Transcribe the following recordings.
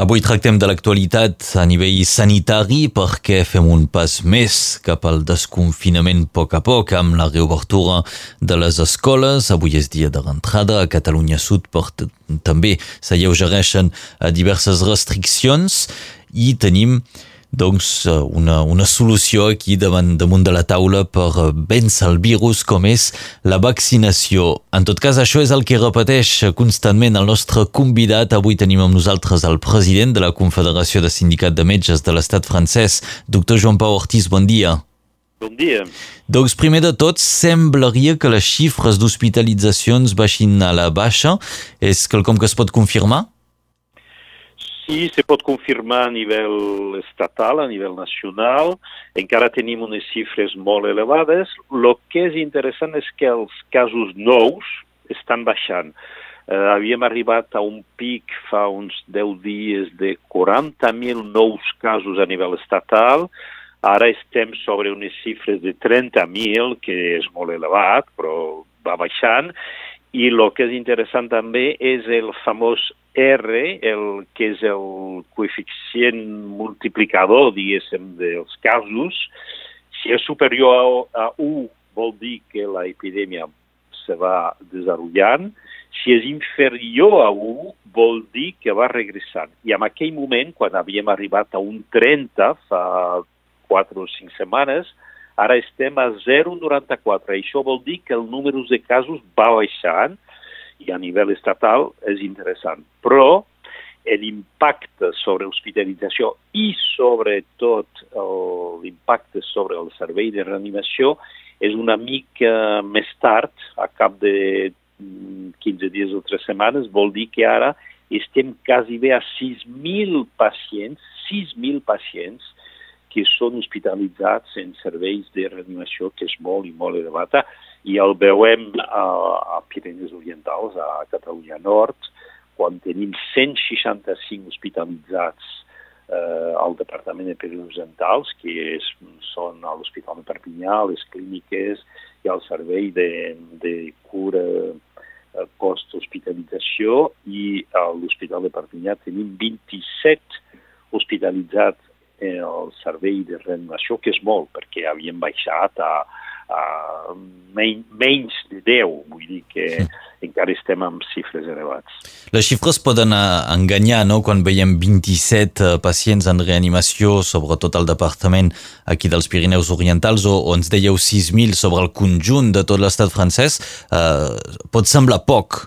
Avui tractem de l'actualitat a nivell sanitari perquè fem un pas més cap al desconfinament a poc a poc amb la reobertura de les escoles. Avui és dia de rentrada a Catalunya Sud, però també s'alleugereixen diverses restriccions i tenim doncs, una, una solució aquí davant, damunt de la taula per eh, vèncer el virus com és la vaccinació. En tot cas, això és el que repeteix constantment el nostre convidat. Avui tenim amb nosaltres el president de la Confederació de Sindicat de Metges de l'Estat francès, doctor Joan Pau Ortiz. Bon dia. Bon dia. Doncs primer de tot, semblaria que les xifres d'hospitalitzacions baixin a la baixa. És quelcom que es pot confirmar? Sí, se pot confirmar a nivell estatal, a nivell nacional. Encara tenim unes xifres molt elevades. El que és interessant és que els casos nous estan baixant. Uh, havíem arribat a un pic fa uns 10 dies de 40.000 nous casos a nivell estatal. Ara estem sobre unes xifres de 30.000, que és molt elevat, però va baixant. I el que és interessant també és el famós R, el que és el coeficient multiplicador, diguéssim, dels casos. Si és superior a, a 1, vol dir que l'epidèmia se va desenvolupant. Si és inferior a 1, vol dir que va regressant. I en aquell moment, quan havíem arribat a un 30, fa 4 o 5 setmanes, Ara estem a 0,94. Això vol dir que el número de casos va baixant i a nivell estatal és interessant. Però l'impacte sobre l'hospitalització i sobretot l'impacte sobre el servei de reanimació és una mica més tard, a cap de 15 dies o 3 setmanes, vol dir que ara estem quasi bé a 6.000 pacients, 6.000 pacients que són hospitalitzats en serveis de reanimació, que és molt i molt elevada, i el veiem a, a Pirineus Orientals, a Catalunya Nord, quan tenim 165 hospitalitzats eh, al Departament de Pirineus Orientals, que és, són a l'Hospital de Perpinyà, les clíniques i al servei de, de cura eh, post-hospitalització, i a l'Hospital de Perpinyà tenim 27 hospitalitzats el servei de reanimació, que és molt, perquè havíem baixat a, a menys, menys de 10, vull dir que sí. encara estem amb xifres elevats. Les xifres poden enganyar, no?, quan veiem 27 eh, pacients en reanimació, sobretot al departament aquí dels Pirineus Orientals, o, o ens dèieu 6.000 sobre el conjunt de tot l'estat francès, eh, pot semblar poc,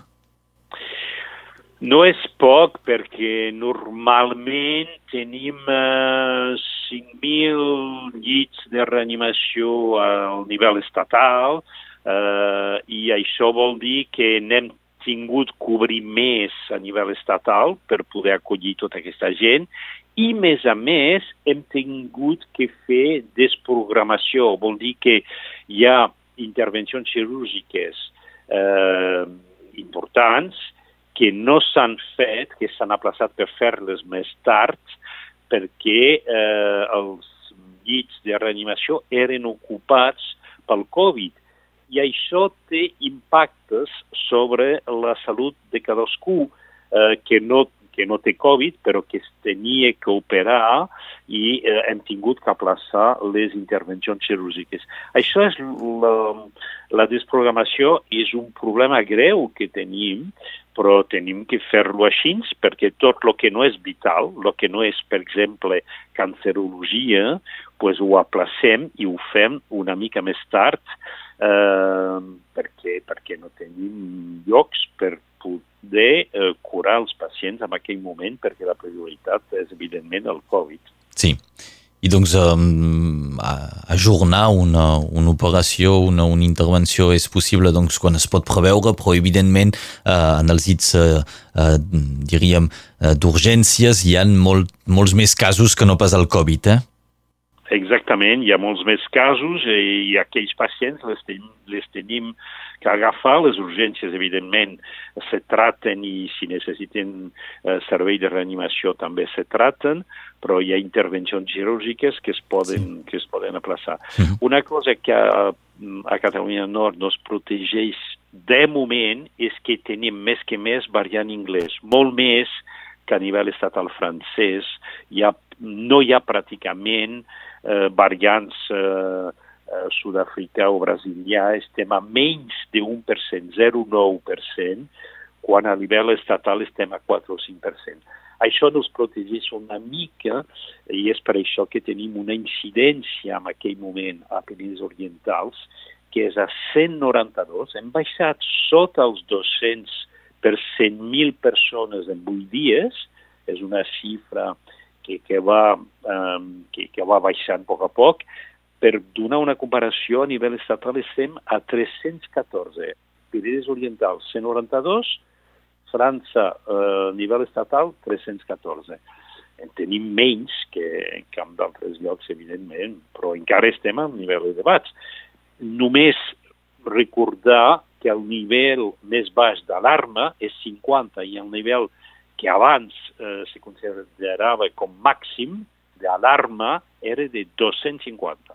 no és poc perquè normalment tenim eh, 5.000 llits de reanimació al nivell estatal eh, i això vol dir que n'hem tingut cobrir més a nivell estatal per poder acollir tota aquesta gent i, més a més, hem tingut que fer desprogramació. Vol dir que hi ha intervencions quirúrgiques eh, importants que no s'han fet, que s'han aplaçat per fer-les més tard, perquè eh, els llits de reanimació eren ocupats pel Covid. I això té impactes sobre la salut de cadascú eh, que no que no té Covid, però que es tenia que operar i eh, hem tingut que aplaçar les intervencions quirúrgiques. Això és la, la desprogramació és un problema greu que tenim però tenim que fer-lo així perquè tot el que no és vital, el que no és, per exemple, cancerologia, pues ho aplacem i ho fem una mica més tard eh, perquè, perquè no tenim llocs per poder eh, curar els pacients en aquell moment perquè la prioritat és evidentment el Covid. Sí. I doncs um, ajornar una, una operació, una, una intervenció és possible doncs, quan es pot preveure, però evidentment uh, en els dits, uh, uh, diríem, uh, d'urgències hi ha molt, molts més casos que no pas el Covid, eh? Exactament, hi ha molts més casos i aquells pacients les, ten, les tenim que agafar. Les urgències, evidentment, se traten i si necessiten eh, servei de reanimació també se traten, però hi ha intervencions quirúrgiques que es poden, sí. que es poden aplaçar. Sí. Una cosa que a, a Catalunya Nord no es protegeix de moment és que tenim més que més variant anglès, molt més que a nivell estatal francès hi ha, no hi ha pràcticament eh, variants eh, eh, sud-africà o brasilià, estem a menys de 1%, 0,9%, quan a nivell estatal estem a 4 o 5%. Això nos protegeix una mica i és per això que tenim una incidència en aquell moment a Penins Orientals que és a 192. Hem baixat sota els 200 per 100.000 persones en 8 dies, és una xifra que, que, va, um, que, que va baixant a poc a poc. Per donar una comparació, a nivell estatal estem a 314. Pirides Orientals, 192, França, eh, a nivell estatal, 314. En tenim menys que, en d'altres llocs, evidentment, però encara estem a nivell elevats. Només recordar que el nivell més baix d'alarma és 50 i el nivell que abans eh, se considerava com màxim d'alarma era de 250.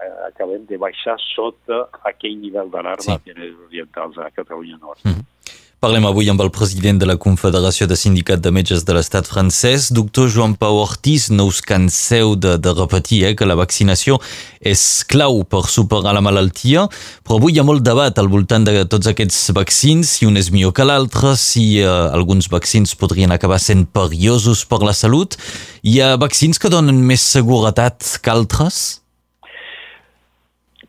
Eh, acabem de baixar sota aquell nivell d'alarma sí. orientals a Catalunya Nord. Mm -hmm. Parlem avui amb el president de la Confederació de Sindicat de Metges de l'Estat francès, doctor Joan Pau Ortiz. No us canseu de, de repetir eh, que la vaccinació és clau per superar la malaltia, però avui hi ha molt debat al voltant de tots aquests vaccins, si un és millor que l'altre, si eh, alguns vaccins podrien acabar sent perillosos per la salut. Hi ha vaccins que donen més seguretat que altres?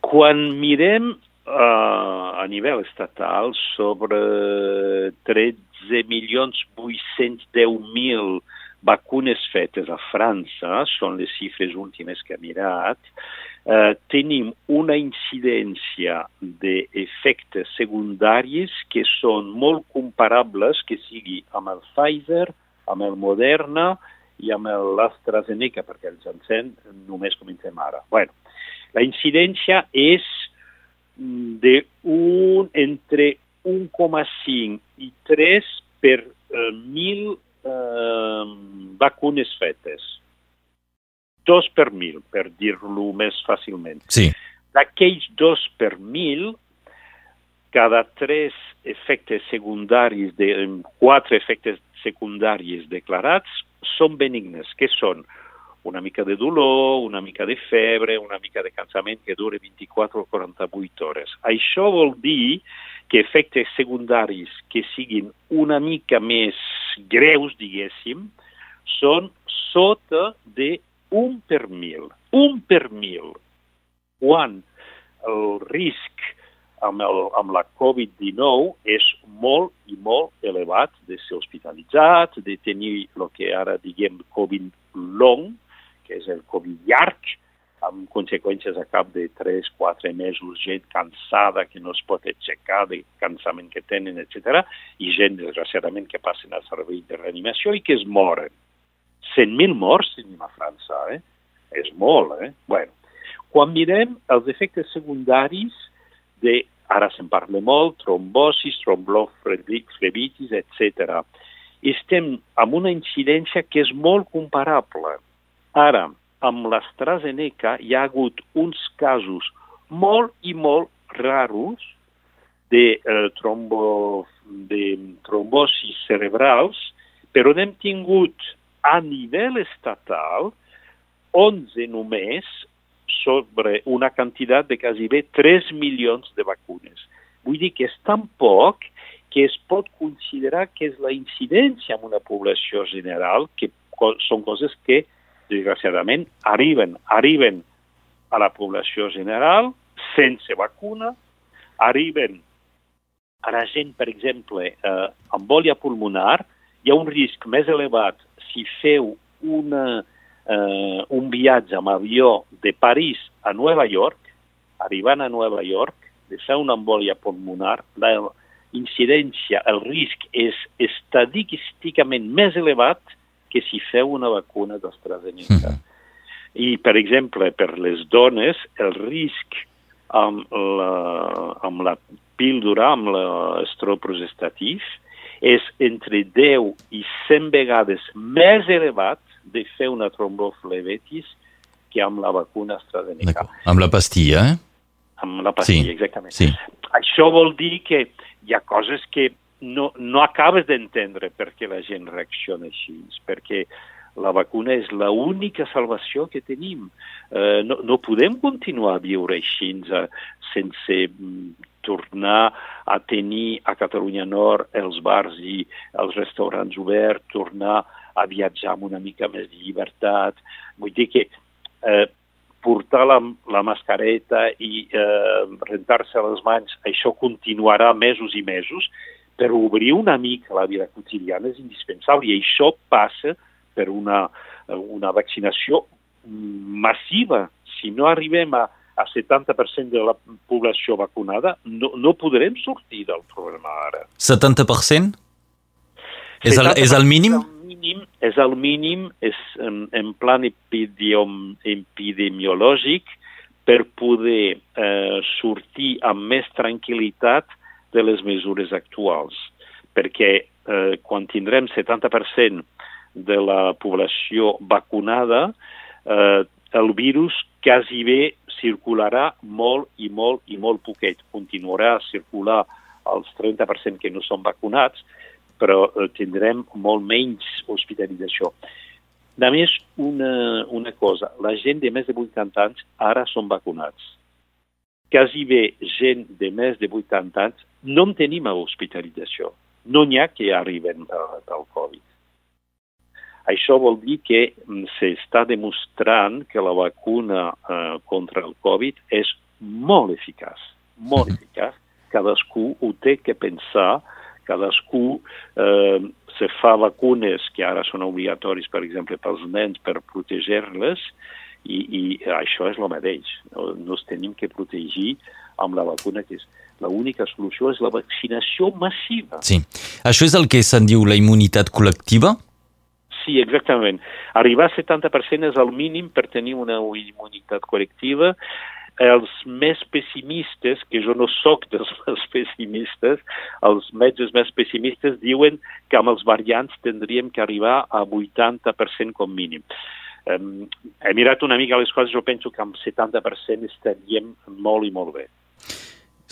Quan mirem a nivell estatal sobre 13 milions 810 mil vacunes fetes a França, són les xifres últimes que he mirat, eh, tenim una incidència d'efectes secundaris que són molt comparables que sigui amb el Pfizer, amb el Moderna i amb l'AstraZeneca, perquè els encén només comencem ara. Bueno, la incidència és de un, entre 1,5 i 3 per eh, mil eh, vacunes fetes. Dos per mil, per dir-lo més fàcilment. Sí. D'aquells dos per mil, cada tres efectes secundaris, de, quatre efectes secundaris declarats, són benignes, que són una mica de dolor, una mica de febre, una mica de cansament que dura 24 o 48 hores. Això vol dir que efectes secundaris que siguin una mica més greus, diguéssim, són sota de un per mil. Un per mil. Quan el risc amb, el, amb la Covid-19 és molt i molt elevat de ser hospitalitzat, de tenir el que ara diguem Covid long, que és el Covid llarg, amb conseqüències a cap de 3-4 mesos, gent cansada que no es pot aixecar de cansament que tenen, etc. i gent, desgraciadament, que passen al servei de reanimació i que es moren. 100.000 morts tenim a França, eh? És molt, eh? Bueno, quan mirem els efectes secundaris de, ara se'n parla molt, trombosis, tromboflebitis, etc. Estem amb una incidència que és molt comparable Ara, amb l'AstraZeneca hi ha hagut uns casos molt i molt raros de, eh, trombo, de trombosis cerebrals, però n'hem tingut a nivell estatal 11 només sobre una quantitat de quasi bé 3 milions de vacunes. Vull dir que és tan poc que es pot considerar que és la incidència en una població general, que són coses que desgraciadament, arriben, arriben a la població general sense vacuna, arriben a la gent, per exemple, eh, amb embòlia pulmonar, hi ha un risc més elevat si feu una, eh, un viatge amb avió de París a Nova York, arribant a Nova York, de fer una embòlia pulmonar, la incidència, el risc és estadísticament més elevat que si feu una vacuna d'AstraZeneca. Mm -hmm. I, per exemple, per les dones, el risc amb la, amb la píldora, amb l'estró progestatiu, és entre 10 i 100 vegades més elevat de fer una tromboflebetis que amb la vacuna AstraZeneca. Amb la pastilla, eh? Amb la pastilla, sí. exactament. Sí. Això vol dir que hi ha coses que no, no acabes d'entendre per què la gent reacciona així, perquè la vacuna és l'única salvació que tenim. Eh, no, no podem continuar a viure així eh, sense mm, tornar a tenir a Catalunya Nord els bars i els restaurants oberts, tornar a viatjar amb una mica més de llibertat. Vull dir que eh, portar la, la mascareta i eh, rentar-se les mans, això continuarà mesos i mesos, però obrir una mica la vida quotidiana és indispensable i això passa per una, una vaccinació massiva. Si no arribem a, a 70% de la població vacunada, no, no podrem sortir del problema ara. 70%? És el, és el mínim? Mínim, és, el mínim, és en, en plan epidemiom, epidemiològic per poder eh, sortir amb més tranquil·litat de les mesures actuals. Perquè eh, quan tindrem 70% de la població vacunada, eh, el virus quasi bé circularà molt i molt i molt poquet. Continuarà a circular als 30% que no són vacunats, però eh, tindrem molt menys hospitalització. A més, una, una cosa, la gent de més de 80 anys ara són vacunats. Quasi bé gent de més de 80 anys no en tenim a hospitalització. No n'hi ha que arriben del Covid. Això vol dir que mm, s'està demostrant que la vacuna eh, contra el Covid és molt eficaç, molt eficaç. Cadascú ho té que pensar, cadascú eh, se fa vacunes que ara són obligatoris, per exemple, pels nens per protegir-les, i, i això és el mateix. No, no es tenim que protegir amb la vacuna que és l'única solució és la vaccinació massiva. Sí. Això és el que se'n diu la immunitat col·lectiva? Sí, exactament. Arribar a 70% és el mínim per tenir una immunitat col·lectiva. Els més pessimistes, que jo no sóc dels més pessimistes, els metges més pessimistes diuen que amb els variants tindríem que arribar a 80% com mínim. He mirat una mica les coses, jo penso que amb 70% estaríem molt i molt bé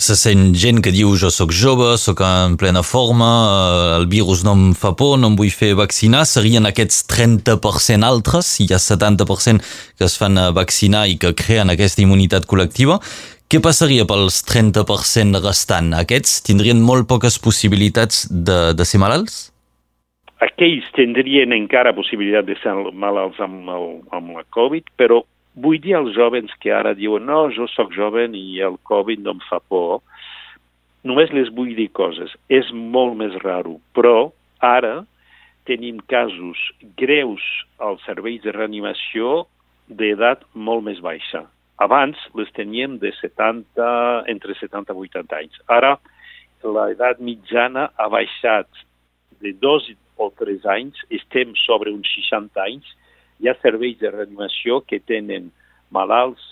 se sent gent que diu jo sóc jove, sóc en plena forma, eh, el virus no em fa por, no em vull fer vaccinar, serien aquests 30% altres, si hi ha 70% que es fan vaccinar i que creen aquesta immunitat col·lectiva. Què passaria pels 30% restant? Aquests tindrien molt poques possibilitats de, de ser malalts? Aquells tindrien encara possibilitat de ser malalts amb, el, amb la Covid, però vull dir als jovens que ara diuen no, jo sóc jove i el Covid no em fa por, només les vull dir coses. És molt més raro, però ara tenim casos greus als serveis de reanimació d'edat molt més baixa. Abans les teníem de 70, entre 70 i 80 anys. Ara l'edat mitjana ha baixat de dos o tres anys, estem sobre uns 60 anys, hi ha serveis de reanimació que tenen malalts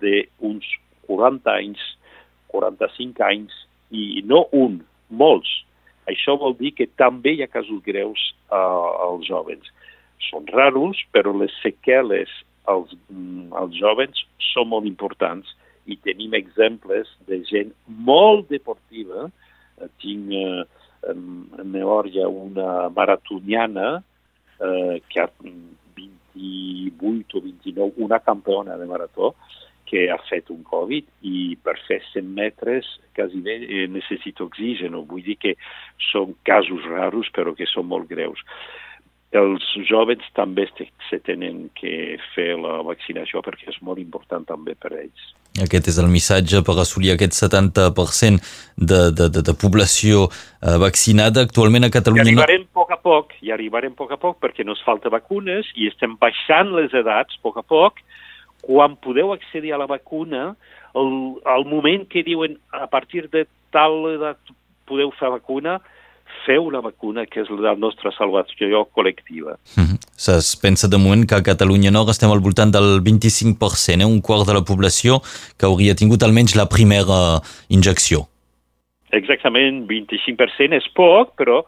d'uns 40 anys, 45 anys, i no un, molts. Això vol dir que també hi ha casos greus uh, als jovens. Són raros, però les seqüeles als, mm, als jovens són molt importants i tenim exemples de gent molt deportiva. Tinc uh, en, en memòria una maratoniana uh, que ha 28 o 29, una campiona de marató que ha fet un Covid i per fer 100 metres quasi bé eh, necessita oxigen. Vull dir que són casos raros però que són molt greus. Els jovens també se tenen que fer la vaccinació perquè és molt important també per ells. Aquest és el missatge per assolir aquest 70% de, de, de, de població eh, vaccinada actualment a Catalunya. I arribarem a poc a poc, i arribarem a poc a poc perquè no es falta vacunes i estem baixant les edats a poc a poc. Quan podeu accedir a la vacuna, el, el moment que diuen a partir de tal edat podeu fer vacuna, feu la vacuna, que és la nostra salvació col·lectiva. Mm -hmm. Es pensa de moment que a Catalunya Nord estem al voltant del 25%, eh? un quart de la població que hauria tingut almenys la primera injecció. Exactament, 25% és poc, però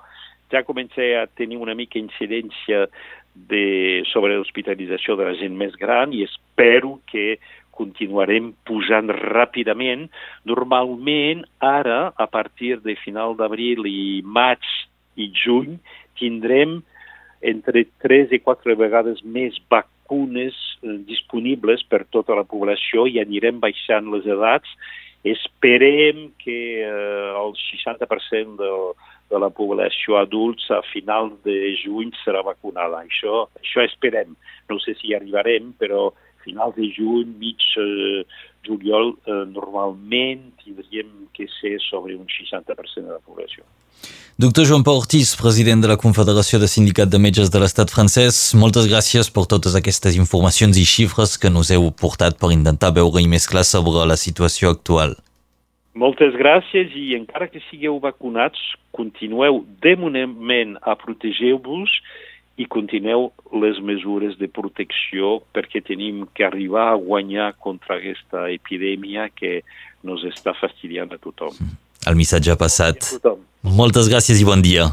ja comença a tenir una mica incidència de, sobre l'hospitalització de la gent més gran i espero que continuarem pujant ràpidament. Normalment, ara, a partir de final d'abril i maig i juny, tindrem entre 3 i 4 vegades més vacunes eh, disponibles per tota la població i anirem baixant les edats. Esperem que eh, el 60% de, de la població adults a final de juny serà vacunada. Això, això esperem. No sé si arribarem, però finals de juny, mig eh, juliol, eh, normalment tindríem que ser sobre un 60% de la població. Doctor Joan Pau Ortiz, president de la Confederació de Sindicat de Metges de l'Estat francès, moltes gràcies per totes aquestes informacions i xifres que nos heu portat per intentar veure i més clar sobre la situació actual. Moltes gràcies i encara que sigueu vacunats, continueu de moment a protegir-vos i continueu les mesures de protecció perquè tenim que arribar a guanyar contra aquesta epidèmia que nos està fastidiant a tothom. El missatge ha passat. Moltes gràcies i bon dia.